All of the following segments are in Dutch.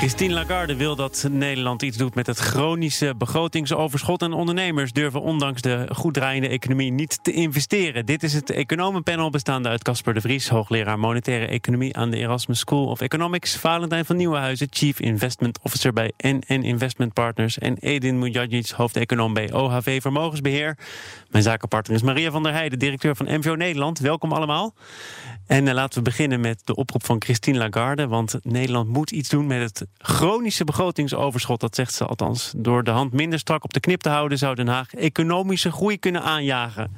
Christine Lagarde wil dat Nederland iets doet met het chronische begrotingsoverschot. En ondernemers durven ondanks de goed draaiende economie niet te investeren. Dit is het economenpanel bestaande uit Casper de Vries, hoogleraar monetaire economie aan de Erasmus School of Economics. Valentijn van Nieuwenhuizen, Chief Investment Officer bij NN Investment Partners. En Edin Mujadjic, hoofdeconoom bij OHV Vermogensbeheer. Mijn zakenpartner is Maria van der Heijden, directeur van MVO Nederland. Welkom allemaal. En uh, laten we beginnen met de oproep van Christine Lagarde. Want Nederland moet iets doen met het chronische begrotingsoverschot. Dat zegt ze althans. Door de hand minder strak op de knip te houden, zou Den Haag economische groei kunnen aanjagen.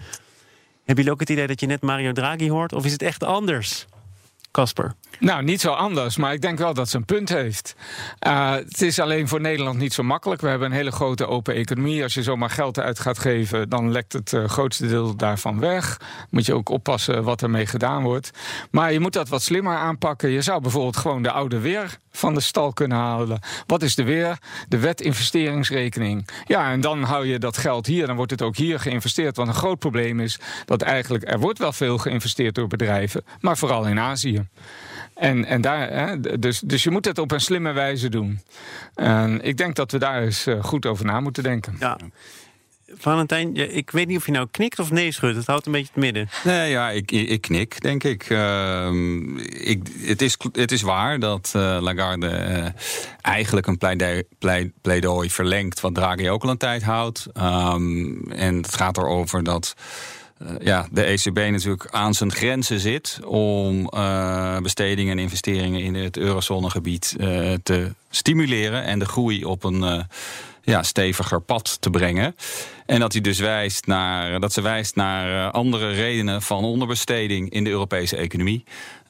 Hebben jullie ook het idee dat je net Mario Draghi hoort? Of is het echt anders? Casper. Nou, niet zo anders, maar ik denk wel dat ze een punt heeft. Uh, het is alleen voor Nederland niet zo makkelijk. We hebben een hele grote open economie. Als je zomaar geld uit gaat geven, dan lekt het uh, grootste deel daarvan weg. Moet je ook oppassen wat ermee gedaan wordt. Maar je moet dat wat slimmer aanpakken. Je zou bijvoorbeeld gewoon de oude weer van de stal kunnen halen. Wat is de weer? De wet investeringsrekening. Ja, en dan hou je dat geld hier. Dan wordt het ook hier geïnvesteerd. Want een groot probleem is dat eigenlijk er wordt wel veel geïnvesteerd door bedrijven, maar vooral in Azië. En, en daar, hè, dus, dus je moet het op een slimme wijze doen. En ik denk dat we daar eens eh, goed over na moeten denken. Ja. Valentijn, ik weet niet of je nou knikt of nee schudt. Het houdt een beetje het midden. Nee, ja, ik, ik knik, denk ik. Uh, ik het, is, het is waar dat uh, Lagarde uh, eigenlijk een pleidooi, pleidooi verlengt... wat Draghi ook al een tijd houdt. Um, en het gaat erover dat... Uh, ja, de ECB natuurlijk aan zijn grenzen zit om uh, bestedingen en investeringen in het eurozonegebied uh, te stimuleren en de groei op een ja, steviger pad te brengen. En dat, hij dus wijst naar, dat ze wijst naar andere redenen van onderbesteding in de Europese economie.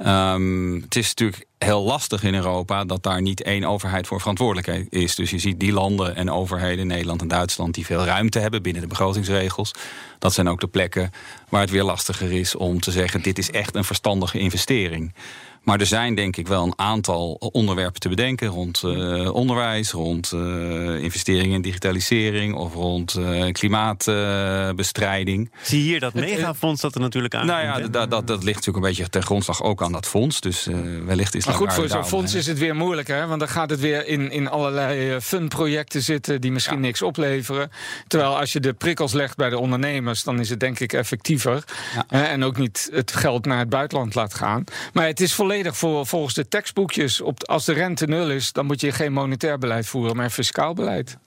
Um, het is natuurlijk heel lastig in Europa dat daar niet één overheid voor verantwoordelijk is. Dus je ziet die landen en overheden, Nederland en Duitsland, die veel ruimte hebben binnen de begrotingsregels. Dat zijn ook de plekken waar het weer lastiger is om te zeggen: dit is echt een verstandige investering. Maar er zijn denk ik wel een aantal onderwerpen te bedenken rond uh, onderwijs, rond uh, investeringen in digitalisering of rond uh, klimaatbestrijding. Zie hier dat megafonds dat er natuurlijk aan. Nou ja, dat, dat, dat ligt natuurlijk een beetje ten grondslag ook aan dat fonds. Dus wellicht is Maar goed, voor zo'n fonds is het weer moeilijk, hè? Want dan gaat het weer in, in allerlei fundprojecten zitten die misschien ja. niks opleveren. Terwijl als je de prikkels legt bij de ondernemers, dan is het denk ik effectiever. Ja. En ook niet het geld naar het buitenland laat gaan. Maar het is volledig volledig voor, volgens de tekstboekjes. Op, als de rente nul is, dan moet je geen monetair beleid voeren, maar fiscaal beleid.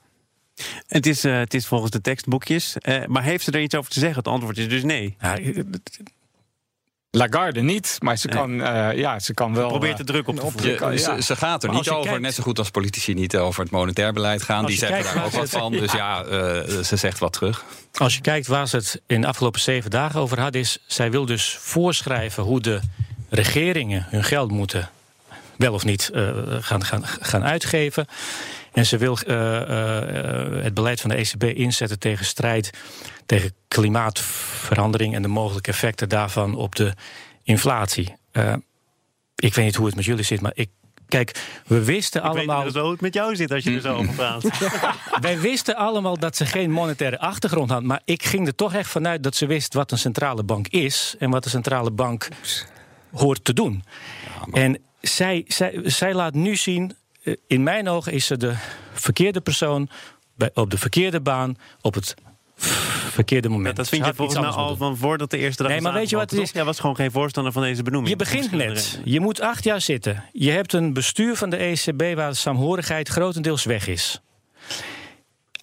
Het is, uh, het is volgens de tekstboekjes. Uh, maar heeft ze er iets over te zeggen? Het antwoord is dus nee. Ja, Lagarde niet, maar ze kan, uh, ja, ze kan wel. Probeert de druk op te voeren. Ja. Ze, ze, gaat er maar niet over, kijkt... net zo goed als politici niet over het monetair beleid gaan. Die zeggen daar ook wat van. Dus ja, uh, ze zegt wat terug. Als je kijkt waar ze het in de afgelopen zeven dagen over had, is zij wil dus voorschrijven hoe de regeringen hun geld moeten wel of niet uh, gaan, gaan, gaan uitgeven. En ze wil uh, uh, het beleid van de ECB inzetten tegen strijd tegen klimaatverandering en de mogelijke effecten daarvan op de inflatie. ik weet niet hoe het met jullie zit, maar ik Kijk, we wisten ik allemaal. Weet hoe het met jou zit als je er zo over praat. Wij wisten allemaal dat ze geen monetaire achtergrond had. Maar ik ging er toch echt vanuit dat ze wist wat een centrale bank is. En wat de centrale bank hoort te doen. Ja, maar... En zij, zij, zij laat nu zien, in mijn ogen is ze de verkeerde persoon bij, op de verkeerde baan op het verkeerde moment. Ja, dat vind je volgens mij al van voordat de eerste dag Nee, maar weet je wat het is? Jij was gewoon geen voorstander van deze benoeming. Je begint net. Je moet acht jaar zitten. Je hebt een bestuur van de ECB waar de saamhorigheid grotendeels weg is.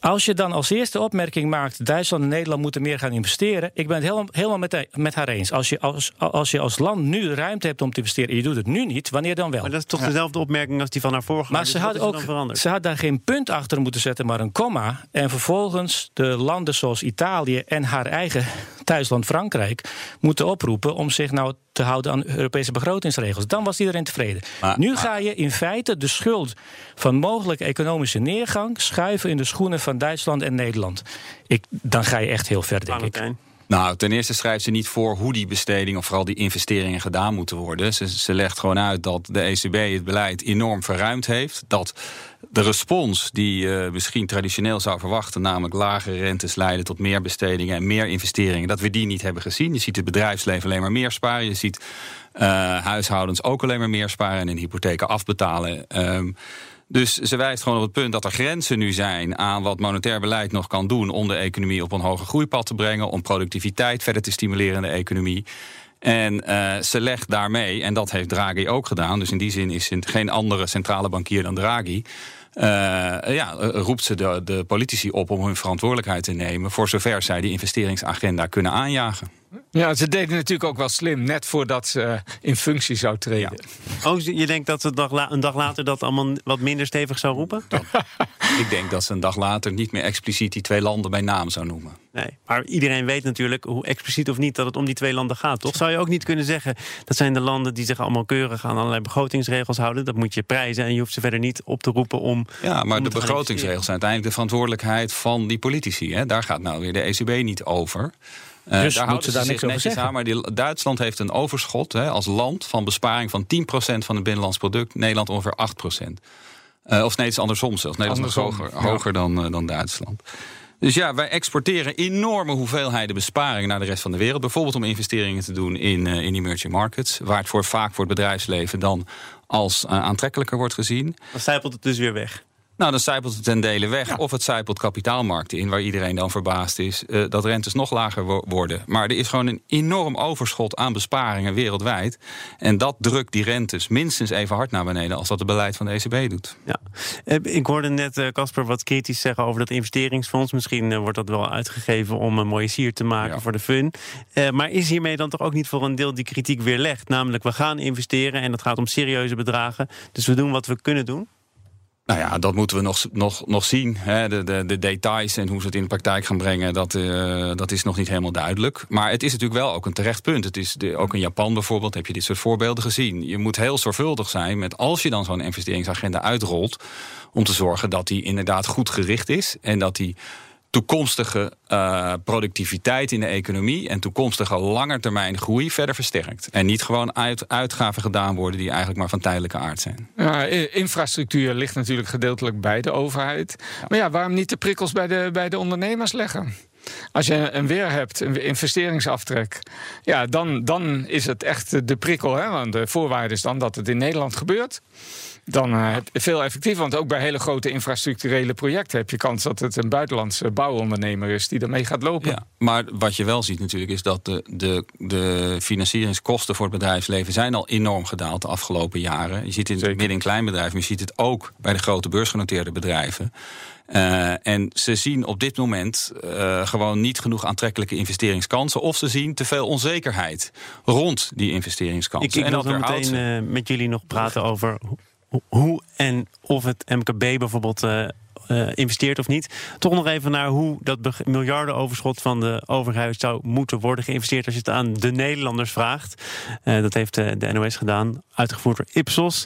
Als je dan als eerste opmerking maakt... Duitsland en Nederland moeten meer gaan investeren... ik ben het helemaal, helemaal met, met, haar eens. Als je als, als je als land nu ruimte hebt om te investeren... en je doet het nu niet, wanneer dan wel? Maar dat is toch ja. dezelfde opmerking als die van haar vorige Maar ze had, ook, ze had daar geen punt achter moeten zetten, maar een komma. En vervolgens de landen zoals Italië en haar eigen thuisland Frankrijk... moeten oproepen om zich nou te houden aan Europese begrotingsregels. Dan was iedereen tevreden. Maar- nu maar- ga je in feite de schuld van mogelijke economische neergang schuiven in de schoenen van Duitsland en Nederland. Ik, dan ga je echt heel ver, denk ik. Nou, ten eerste schrijft ze niet voor hoe die besteding of vooral die investeringen gedaan moeten worden. Ze, legt gewoon uit dat de ECB het beleid enorm verruimd heeft. Dat de respons die je misschien traditioneel zou verwachten, namelijk lagere rentes leiden tot meer bestedingen en meer investeringen, dat we die niet hebben gezien. Je ziet het bedrijfsleven alleen maar meer sparen. Je ziet eh, huishoudens ook alleen maar meer sparen en hun hypotheken afbetalen. Ehm, dus ze wijst gewoon op het punt dat er grenzen nu zijn aan wat monetair beleid nog kan doen om de economie op een hoger groeipad te brengen, om productiviteit verder te stimuleren in de economie. En eh, ze legt daarmee, en dat heeft Draghi ook gedaan, dus in die zin is geen andere centrale bankier dan Draghi. Eh, ja, eh, roept ze de, de politici op om hun verantwoordelijkheid te nemen. voor zover zij die investeringsagenda kunnen aanjagen. Ja, ze deden natuurlijk ook wel slim, net voordat ze eh, in functie zou treden. Oh, je denkt dat ze een dag, la- een dag later dat allemaal wat minder stevig zou roepen? Ik denk dat ze een dag later niet meer expliciet die twee landen bij naam zou noemen. Nee, maar iedereen weet natuurlijk, hoe expliciet of niet, dat het om die twee landen gaat, toch? Zou je ook niet kunnen zeggen, dat zijn de landen die zich allemaal keurig aan allerlei begrotingsregels houden. Dat moet je prijzen en je hoeft ze verder niet op te roepen om... Ja, maar om de begrotingsregels zijn uiteindelijk de verantwoordelijkheid van die politici. Hè. Daar gaat nou weer de ECB niet over. Eh, Dus daar moet houden ze daar zich niks over netjes zeggen? aan. Maar die, Duitsland heeft een overschot hè, als land van besparing van 10% van het binnenlands product. Nederland ongeveer 8%. Eh of nee, het is andersom zelfs. Nederland is hoger, ja. hoger dan, eh, dan Duitsland. Dus ja, wij exporteren enorme hoeveelheden besparingen naar de rest van de wereld. Bijvoorbeeld om investeringen te doen in, eh, in emerging markets. Waar het voor vaak voor het bedrijfsleven dan als aantrekkelijker wordt gezien. Dan stijpelt het dus weer weg. Nou, dan zijpelt het ten dele weg. Of het zijpelt kapitaalmarkten in, waar iedereen dan verbaasd is eh, dat rentes nog lager wo- worden. Maar er is gewoon een enorm overschot aan besparingen wereldwijd. En dat drukt die rentes minstens even hard naar beneden als dat het beleid van de ECB doet. Ja. Eh, Ik hoorde net eh, Casper wat kritisch zeggen over dat investeringsfonds. Misschien wordt dat wel uitgegeven om een mooie sier te maken Ja. voor de fun. Maar is hiermee dan toch ook niet voor een deel die kritiek weerlegd? Namelijk, we gaan investeren en het gaat om serieuze bedragen. Dus we doen wat we kunnen doen. Nou ja, dat moeten we nog, nog, nog zien. Hè. De, de, de details en hoe ze het in de praktijk gaan brengen, dat, eh, dat is nog niet helemaal duidelijk. Maar het is natuurlijk wel ook een terecht punt. Het is ook in Japan bijvoorbeeld heb je dit soort voorbeelden gezien. Je moet heel zorgvuldig zijn met als je dan zo'n investeringsagenda uitrolt, om te zorgen dat die inderdaad goed gericht is en dat die toekomstige eh, productiviteit in de economie en toekomstige langetermijn groei verder versterkt. En niet gewoon uit, uitgaven gedaan worden die eigenlijk maar van tijdelijke aard zijn. Ja, infrastructuur ligt natuurlijk gedeeltelijk bij de overheid. Maar ja, waarom niet de prikkels bij de, bij de ondernemers leggen? Als je een weer hebt, een investeringsaftrek, ja, dan, dan is het echt de prikkel. Hè? Want de voorwaarde is dan dat het in Nederland gebeurt. Dan eh, veel effectiever. Want ook bij hele grote infrastructurele projecten heb je kans dat het een buitenlandse bouwondernemer is die ermee gaat lopen. Ja, maar wat je wel ziet natuurlijk is dat de, de, de financieringskosten voor het bedrijfsleven zijn al enorm gedaald de afgelopen jaren. Je ziet het Zeker. midden- en kleinbedrijven, maar je ziet het ook bij de grote beursgenoteerde bedrijven. Eh, en ze zien op dit moment eh, gewoon niet genoeg aantrekkelijke investeringskansen. Of ze zien te veel onzekerheid rond die investeringskansen. Ik, ik en wil dat zo meteen met jullie nog praten over hoe en of het MKB bijvoorbeeld eh, eh, investeert of niet. Toch nog even naar hoe dat miljardenoverschot van de overheid zou moeten worden geïnvesteerd als je het aan de Nederlanders vraagt. Eh, dat heeft de NOS gedaan, uitgevoerd door Ipsos.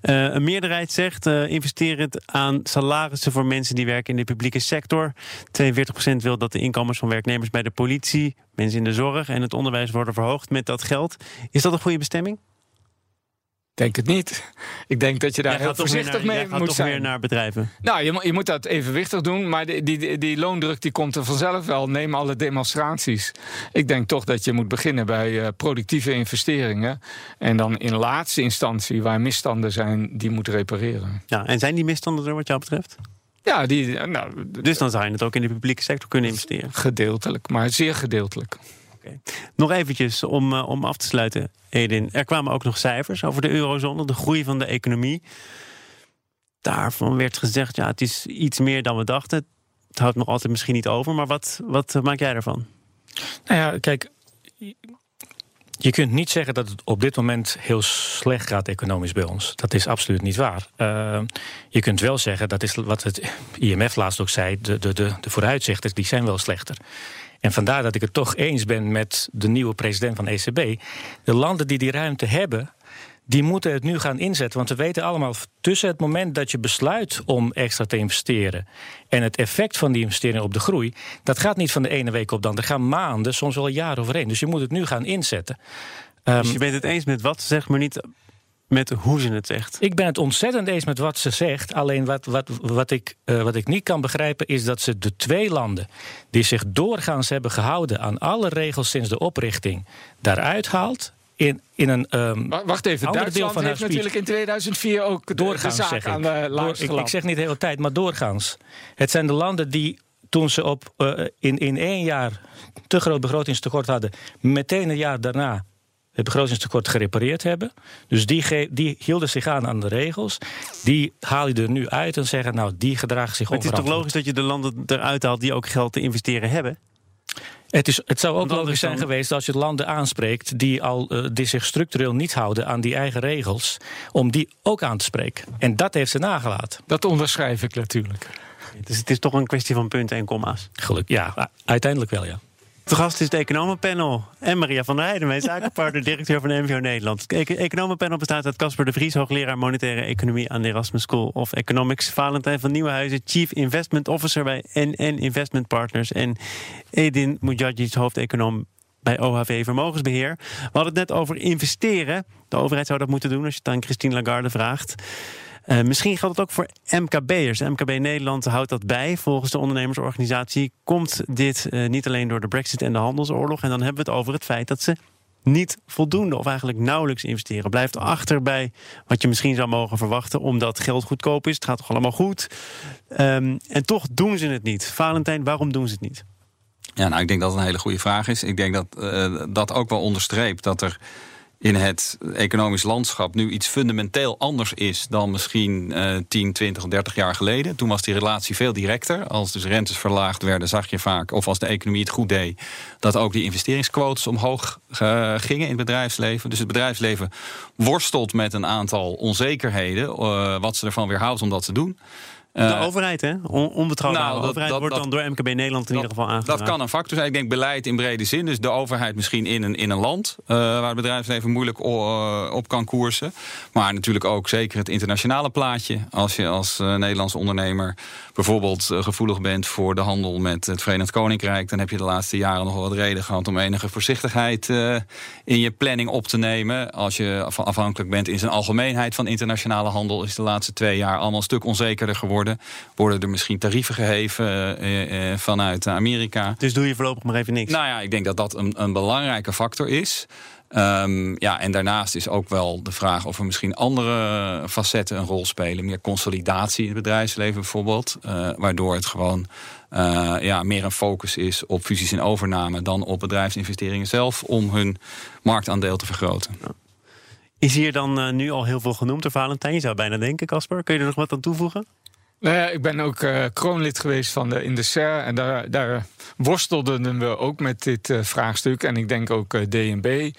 Een meerderheid zegt investeer het aan salarissen voor mensen die werken in de publieke sector. 42% wil dat de inkomens van werknemers bij de politie, mensen in de zorg en het onderwijs worden verhoogd met dat geld. Is dat een goede bestemming? Denk het niet. Ik denk dat je daar heel voorzichtig naar, mee gaat moet toch zijn. weer naar bedrijven. Nou, je, moet- je moet dat evenwichtig doen, maar die, die, die loondruk die komt er vanzelf wel. Neem alle demonstraties. Ik denk toch dat je moet beginnen bij eh, productieve investeringen. En dan in laatste instantie, waar misstanden zijn, die moet repareren. Ja, en zijn die misstanden er wat jou betreft? Ja, die, eh, nou, Dus dan zou je het ook in de publieke sector kunnen investeren. gedeeltelijk, maar zeer gedeeltelijk. Nog eventjes om, eh, om af te sluiten, Edin. Er kwamen ook nog cijfers over de eurozone, de groei van de economie. Daarvan werd gezegd, ja, het is iets meer dan we dachten. Het houdt nog altijd misschien niet over, maar wat, wat eh, maak jij ervan? Nou ja, kijk. Je kunt niet zeggen dat het op dit moment heel slecht gaat economisch bij ons. Dat is absoluut niet waar. Uh, je kunt wel zeggen, dat is wat het IMF laatst ook zei, de, de, de, de vooruitzichten die zijn wel slechter. En vandaar dat ik het toch eens ben met de nieuwe president van de ECB. De landen die die ruimte hebben, die moeten het nu gaan inzetten. Want we weten allemaal, tussen het moment dat je besluit om extra te investeren en het effect van die investering op de groei, dat gaat niet van de ene week op de andere. Er gaan maanden, soms wel jaren overheen. Dus je moet het nu gaan inzetten. Dus Ehm, je bent het eens met wat ze zegt, maar niet met hoe ze het zegt. Ik ben het ontzettend eens met wat ze zegt. Alleen wat, wat, wat, ik, eh, wat ik niet kan begrijpen is dat ze de twee landen die zich doorgaans hebben gehouden aan alle regels sinds de oprichting daaruit haalt. In, in een ehm, Wa- Wacht even, Ander deel Duitsland van heeft natuurlijk in 2004 ook de, de doorgaans zaak zeg ik. aan de Door- ik, ik zeg niet de hele tijd, maar doorgaans. Het zijn de landen die toen ze op, eh, in, in één jaar te groot begrotingstekort hadden, meteen een jaar daarna het begrotingstekort gerepareerd hebben. Dus die, die hielden zich aan aan de regels. Die haal je er nu uit en zeggen, nou, die gedragen zich Maar het is toch logisch dat je de landen eruit haalt die ook geld te investeren hebben? Het, is, het zou ook logisch zijn geweest als je landen aanspreekt die, al, eh, die zich structureel niet houden aan die eigen regels, om die ook aan te spreken. En dat heeft ze nagelaten. Dat onderschrijf ik natuurlijk. Dus het is toch een kwestie van punten en komma's. Geluk, ja, uiteindelijk wel, ja. De gast is het Economenpanel. En Maria van der Heijden, mijn zakenpartner, directeur van de MVO Nederland. Het Ec- Economenpanel bestaat uit Casper de Vries, hoogleraar monetaire economie aan de Erasmus School of Economics. Valentijn van Nieuwenhuizen, Chief Investment Officer bij NN Investment Partners. En Edin Mujadjic, hoofdeconoom bij OHV Vermogensbeheer. We hadden het net over investeren. De overheid zou dat moeten doen als je het aan Christine Lagarde vraagt. Eh, misschien geldt het ook voor MKB'ers. MKB Nederland houdt dat bij. Volgens de ondernemersorganisatie komt dit eh, niet alleen door de Brexit en de handelsoorlog. En dan hebben we het over het feit dat ze niet voldoende of eigenlijk nauwelijks investeren. Blijft achter bij wat je misschien zou mogen verwachten, omdat geld goedkoop is. Het gaat toch allemaal goed. Ehm, en toch doen ze het niet. Valentijn, waarom doen ze het niet? Ja, nou, ik denk dat het een hele goede vraag is. Ik denk dat eh, dat ook wel onderstreept dat er in het economisch landschap nu iets fundamenteel anders is dan misschien eh 10, 20, 30 jaar geleden. Toen was die relatie veel directer. Als dus rentes verlaagd werden, zag je vaak, of als de economie het goed deed, dat ook die investeringsquotes omhoog eh, gingen in het bedrijfsleven. Dus het bedrijfsleven worstelt met een aantal onzekerheden, eh, wat ze ervan weerhoudt om dat te doen. De Eh, overheid, hè? On onbetrouwbare nou, dat- overheid dat- wordt dat- dan door MKB Nederland in ieder geval aangedragen. Dat kan een factor zijn. Ik denk beleid in brede zin. Dus de overheid misschien in een, in een land eh, waar het bedrijfsleven moeilijk o- op kan koersen. Maar natuurlijk ook zeker het internationale plaatje. Als je als eh, Nederlandse ondernemer bijvoorbeeld eh, gevoelig bent voor de handel met het Verenigd Koninkrijk, dan heb je de laatste jaren nog wel wat reden gehad om enige voorzichtigheid eh, in je planning op te nemen. Als je af- afhankelijk bent in zijn algemeenheid van internationale handel, is de laatste twee jaar allemaal een stuk onzekerder geworden. Worden er misschien tarieven geheven eh, eh, vanuit Amerika. Dus doe je voorlopig maar even niks. Nou ja, ik denk dat dat een, een belangrijke factor is. Ehm, ja, en daarnaast is ook wel de vraag of er misschien andere facetten een rol spelen. Meer consolidatie in het bedrijfsleven bijvoorbeeld. eh, waardoor het gewoon eh, ja, meer een focus is op fusies en overname dan op bedrijfsinvesteringen zelf om hun marktaandeel te vergroten. Is hier dan eh, nu al heel veel genoemd door Valentijn? Je zou bijna denken, Casper. Kun je er nog wat aan toevoegen? Nou ja, ik ben ook eh, kroonlid geweest van de, in de SER. En daar, daar worstelden we ook met dit eh, vraagstuk. En ik denk ook eh, DNB.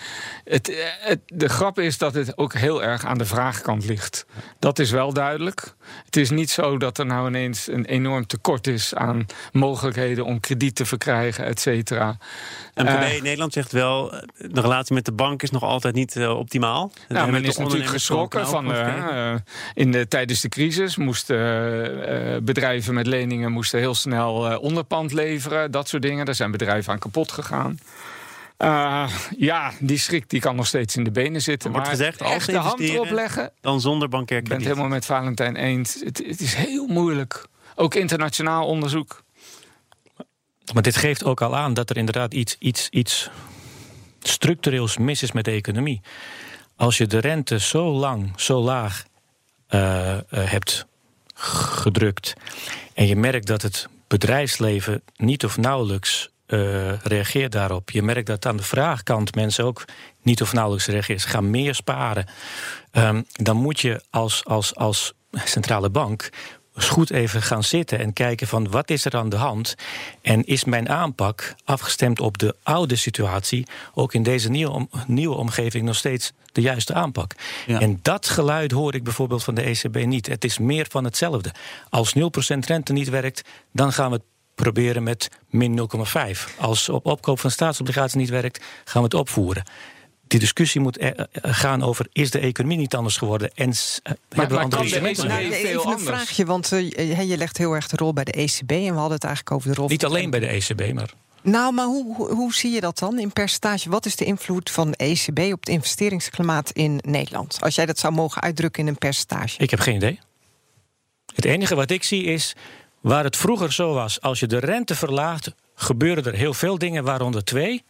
Het, het, de grap is dat het ook heel erg aan de vraagkant ligt. Dat is wel duidelijk. Het is niet zo dat er nou ineens een enorm tekort is aan mogelijkheden om krediet te verkrijgen, et cetera. MKB Eh, Nederland zegt wel, de relatie met de bank is nog altijd niet optimaal. Nou, men is natuurlijk geschrokken van. in de, tijdens de crisis moesten eh, bedrijven met leningen moesten heel snel eh, onderpand leveren. Dat soort dingen. Daar zijn bedrijven aan kapot gegaan. Eh, ja, die schrik die kan nog steeds in de benen zitten. Er wordt maar gezegd, als echt de hand erop leggen. Dan zonder bankair Ik ben het krediet. helemaal met Valentijn eens. Het, het is heel moeilijk. Ook internationaal onderzoek. Maar dit geeft ook al aan dat er inderdaad iets, iets, iets structureels mis is met de economie. Als je de rente zo lang, zo laag eh, eh, hebt gedrukt. en je merkt dat het bedrijfsleven niet of nauwelijks eh, reageert daarop. Je merkt dat aan de vraagkant mensen ook niet of nauwelijks reageren. Ze gaan meer sparen. Ehm, dan moet je als, als, als centrale bank eens goed even gaan zitten en kijken van wat is er aan de hand en is mijn aanpak afgestemd op de oude situatie ook in deze nieuwe, om- nieuwe omgeving nog steeds de juiste aanpak. Ja. En dat geluid hoor ik bijvoorbeeld van de ECB niet. Het is meer van hetzelfde. Als 0% rente niet werkt, dan gaan we proberen met min 0,5. Als op opkoop van staatsobligaties niet werkt, gaan we het opvoeren die discussie moet eh, gaan over: is de economie niet anders geworden? En maar, hebben we andere instrumenten? Nou, even een vraagje, want uh, je legt heel erg de rol bij de ECB en we hadden het eigenlijk over de rol. Niet alleen bij de ECB, maar. Nou, maar hoe, hoe, hoe, zie je dat dan in percentage? Wat is de invloed van de ECB op het investeringsklimaat in Nederland? Als jij dat zou mogen uitdrukken in een percentage. Ik heb geen idee. Het enige wat ik zie is waar het vroeger zo was: als je de rente verlaagt, gebeuren er heel veel dingen, waaronder twee.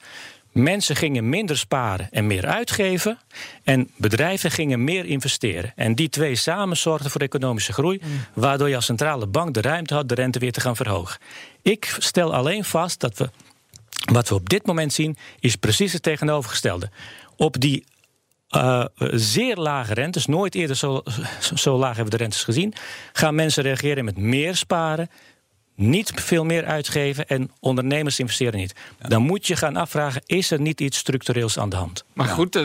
Mensen gingen minder sparen en meer uitgeven. En bedrijven gingen meer investeren. En die twee samen zorgden voor economische groei. Mm. Waardoor je als centrale bank de ruimte had de rente weer te gaan verhogen. Ik stel alleen vast dat we. Wat we op dit moment zien, is precies het tegenovergestelde. Op die uh, zeer lage rentes, nooit eerder zo, zo laag hebben we de rentes gezien, gaan mensen reageren met meer sparen, niet veel meer uitgeven en ondernemers investeren niet. Dan moet je gaan afvragen: is er niet iets structureels aan de hand? Maar goed,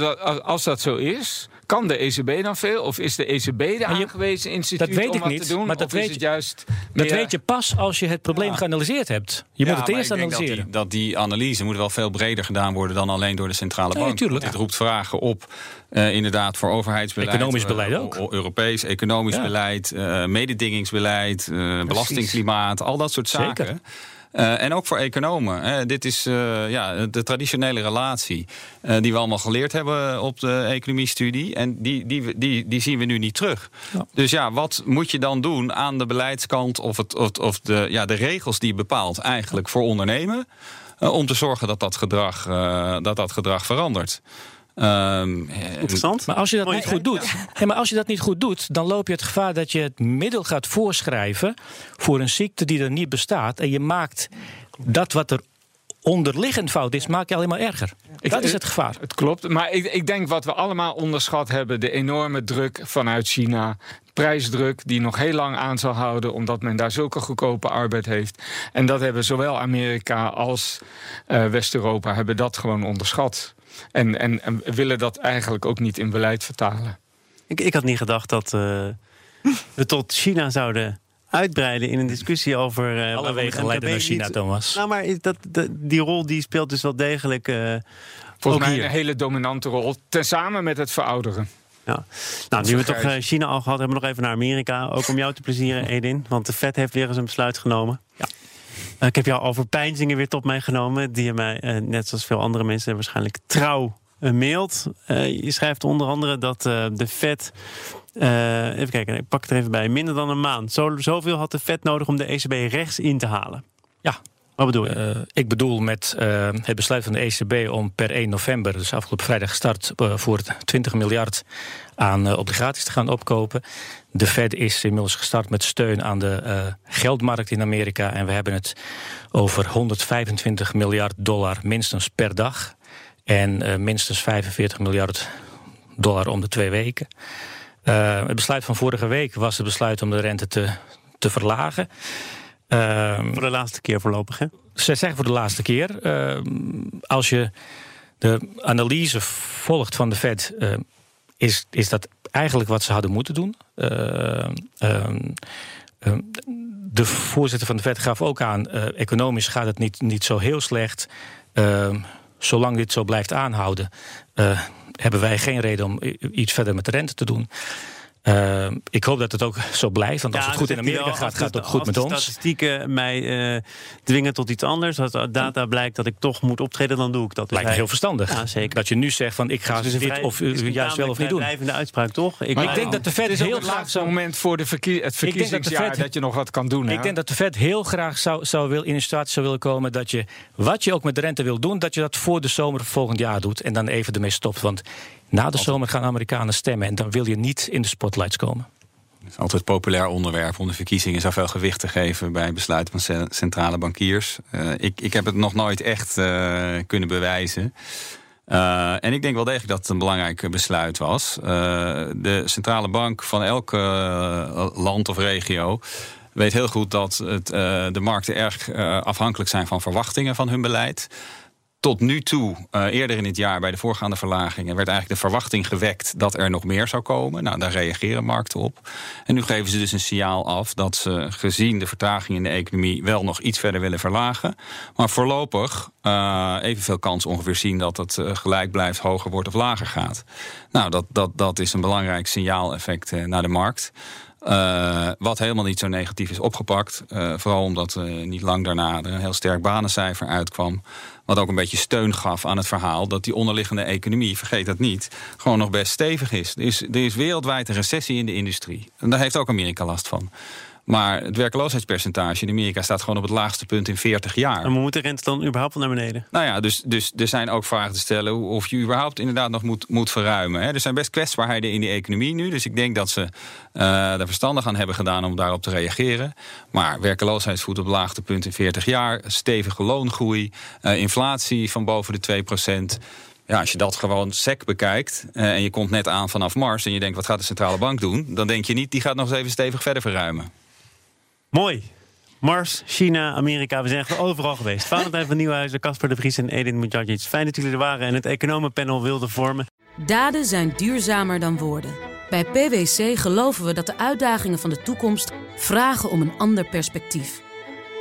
als dat zo is, kan de ECB dan veel? Of is de ECB de aangewezen instituut dat weet om ik wat niet, te doen? Maar dat, weet, het juist dat weet je pas als je het probleem geanalyseerd hebt. Je moet het eerst analyseren. Dat die, dat die, analyse moet wel veel breder gedaan worden dan alleen door de centrale bank. Nee, het roept vragen op, uh, inderdaad, voor overheidsbeleid. Economisch beleid ook. Uh, Europees, economisch ja. beleid, uh, mededingingsbeleid, belastingklimaat, al dat soort zaken. Zeker. Uh, en ook voor economen. Dit is uh, ja, de traditionele relatie uh, die we allemaal geleerd hebben op de economiestudie. En die, die, die, die zien we nu niet terug. Ja. Dus ja, wat moet je dan doen aan de beleidskant of, het, of, of de, ja, de regels die je bepaalt eigenlijk voor ondernemen? om te zorgen dat dat gedrag, dat dat gedrag verandert. Um, Interessant. Maar als je dat niet goed doet, ja. maar als je dat niet goed doet, dan loop je het gevaar dat je het middel gaat voorschrijven voor een ziekte die er niet bestaat. En je maakt dat wat er onderliggend fout is, maak je alleen maar erger. dat is het gevaar. Het klopt. Maar ik, ik denk wat we allemaal onderschat hebben: de enorme druk vanuit China. Prijsdruk die nog heel lang aan zal houden, omdat men daar zulke goedkope arbeid heeft. En dat hebben zowel Amerika als uh, West-Europa hebben dat gewoon onderschat. En, en, en, willen dat eigenlijk ook niet in beleid vertalen. Ik, ik had niet gedacht dat uh, we tot China zouden uitbreiden in een discussie over. Uh, Alle wegen leiden naar China, niet... Thomas. Nou, maar dat, dat, die rol die speelt dus wel degelijk. Uh, Volgens mij hier. een hele dominante rol. Tezamen met het verouderen. Ja. Nou, nu we toch China al gehad hebben, we nog even naar Amerika. Ook om jou te plezieren, Edin. Want de Fed heeft weer eens een besluit genomen. Ja. Uh, ik heb jou over pijnzingen weer tot mij genomen. Die je mij, uh, net zoals veel andere mensen, waarschijnlijk trouw uh, mailt. je schrijft onder andere dat de Fed. even kijken, ik pak het er even bij. Minder dan een maand. Zo, zoveel had de Fed nodig om de ECB rechts in te halen. Ja, wat bedoel je? Uh, ik bedoel met uh, het besluit van de ECB om per 1 november, dus afgelopen vrijdag gestart, uh, voor 20 miljard aan obligaties te gaan opkopen. De Fed is inmiddels gestart met steun aan de geldmarkt in Amerika. En we hebben het over 125 miljard dollar minstens per dag. En minstens 45 miljard dollar om de twee weken. het besluit van vorige week was het besluit om de rente te, te verlagen. Uh, voor de laatste keer voorlopig, hè? Ze zeggen voor de laatste keer. Uh, als je de analyse volgt van de Fed, uh, is, is dat eigenlijk wat ze hadden moeten doen. de voorzitter van de Fed gaf ook aan, economisch gaat het niet, niet zo heel slecht. zolang dit zo blijft aanhouden, hebben wij geen reden om iets verder met de rente te doen. Uh, ik hoop dat het ook zo blijft. Want als ja, het goed in Amerika gaat, gaat het ook goed met ons. Als statistieken mij uh, dwingen tot iets anders. Als uit data blijkt dat ik toch moet optreden, dan doe ik dat. Dus Lijkt me heel verstandig. Ja, zeker. Dat je nu zegt van ik ga dus dit vrij, of uh, juist wel of niet doen. blijvende uitspraak, toch? Ik, maar ik denk dat de Fed heel graag zo'n moment voor de verkie het verkiezingsjaar dat, dat, je nog wat kan doen. Ik denk dat de Fed heel graag zou, zou wil, in een situatie zou willen komen dat je wat je ook met de rente wil doen, dat je dat voor de zomer volgend jaar doet en dan even ermee stopt. Want na de zomer gaan Amerikanen stemmen en dan wil je niet in de spotlights komen. Het is altijd een populair onderwerp om de verkiezingen zoveel gewicht te geven bij besluiten van centrale bankiers. Uh, ik, ik heb het nog nooit echt uh, kunnen bewijzen. Uh, en ik denk wel degelijk dat het een belangrijk besluit was. de centrale bank van elk land of regio weet heel goed dat het, de markten erg afhankelijk zijn van verwachtingen van hun beleid. Tot nu toe, uh, eerder in het jaar bij de voorgaande verlagingen, werd eigenlijk de verwachting gewekt dat er nog meer zou komen. Nou, daar reageren markten op. En nu geven ze dus een signaal af dat ze gezien de vertraging in de economie wel nog iets verder willen verlagen. Maar voorlopig uh, evenveel kans ongeveer zien dat het uh, gelijk blijft, hoger wordt of lager gaat. Nou, dat, dat, dat is een belangrijk signaaleffect naar de markt. Uh, wat helemaal niet zo negatief is opgepakt. Uh, vooral omdat uh, niet lang daarna er een heel sterk banencijfer uitkwam. Wat ook een beetje steun gaf aan het verhaal dat die onderliggende economie, vergeet dat niet, gewoon nog best stevig is. Er is, er is wereldwijd een recessie in de industrie. En daar heeft ook Amerika last van. Maar het werkloosheidspercentage in Amerika staat gewoon op het laagste punt in 40 jaar. En moet de rente dan überhaupt wel naar beneden? Nou ja, dus, dus er zijn ook vragen te stellen of je überhaupt inderdaad nog moet, moet verruimen. Hè. Er zijn best kwetsbaarheden in die economie nu. Dus ik denk dat ze uh, er verstandig aan hebben gedaan om daarop te reageren. Maar werkeloosheidsvoet op het laagste punt in 40 jaar. Stevige loongroei. Uh, inflatie van boven de 2 procent. Ja, als je dat gewoon sec bekijkt uh, en je komt net aan vanaf Mars... en je denkt, wat gaat de centrale bank doen? Dan denk je niet, die gaat nog eens even stevig verder verruimen. Mooi. Mars, China, Amerika, we zijn echt overal geweest. Valentijn van Nieuwhuizen, Casper de Vries en Edin Mujagic. Fijn dat jullie er waren en het economenpanel wilden vormen. Daden zijn duurzamer dan woorden. Bij PwC geloven we dat de uitdagingen van de toekomst vragen om een ander perspectief.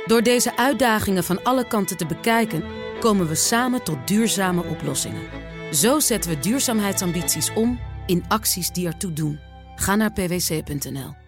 Door deze uitdagingen van alle kanten te bekijken, komen we samen tot duurzame oplossingen. Zo zetten we duurzaamheidsambities om in acties die ertoe doen. Ga naar pwc.nl.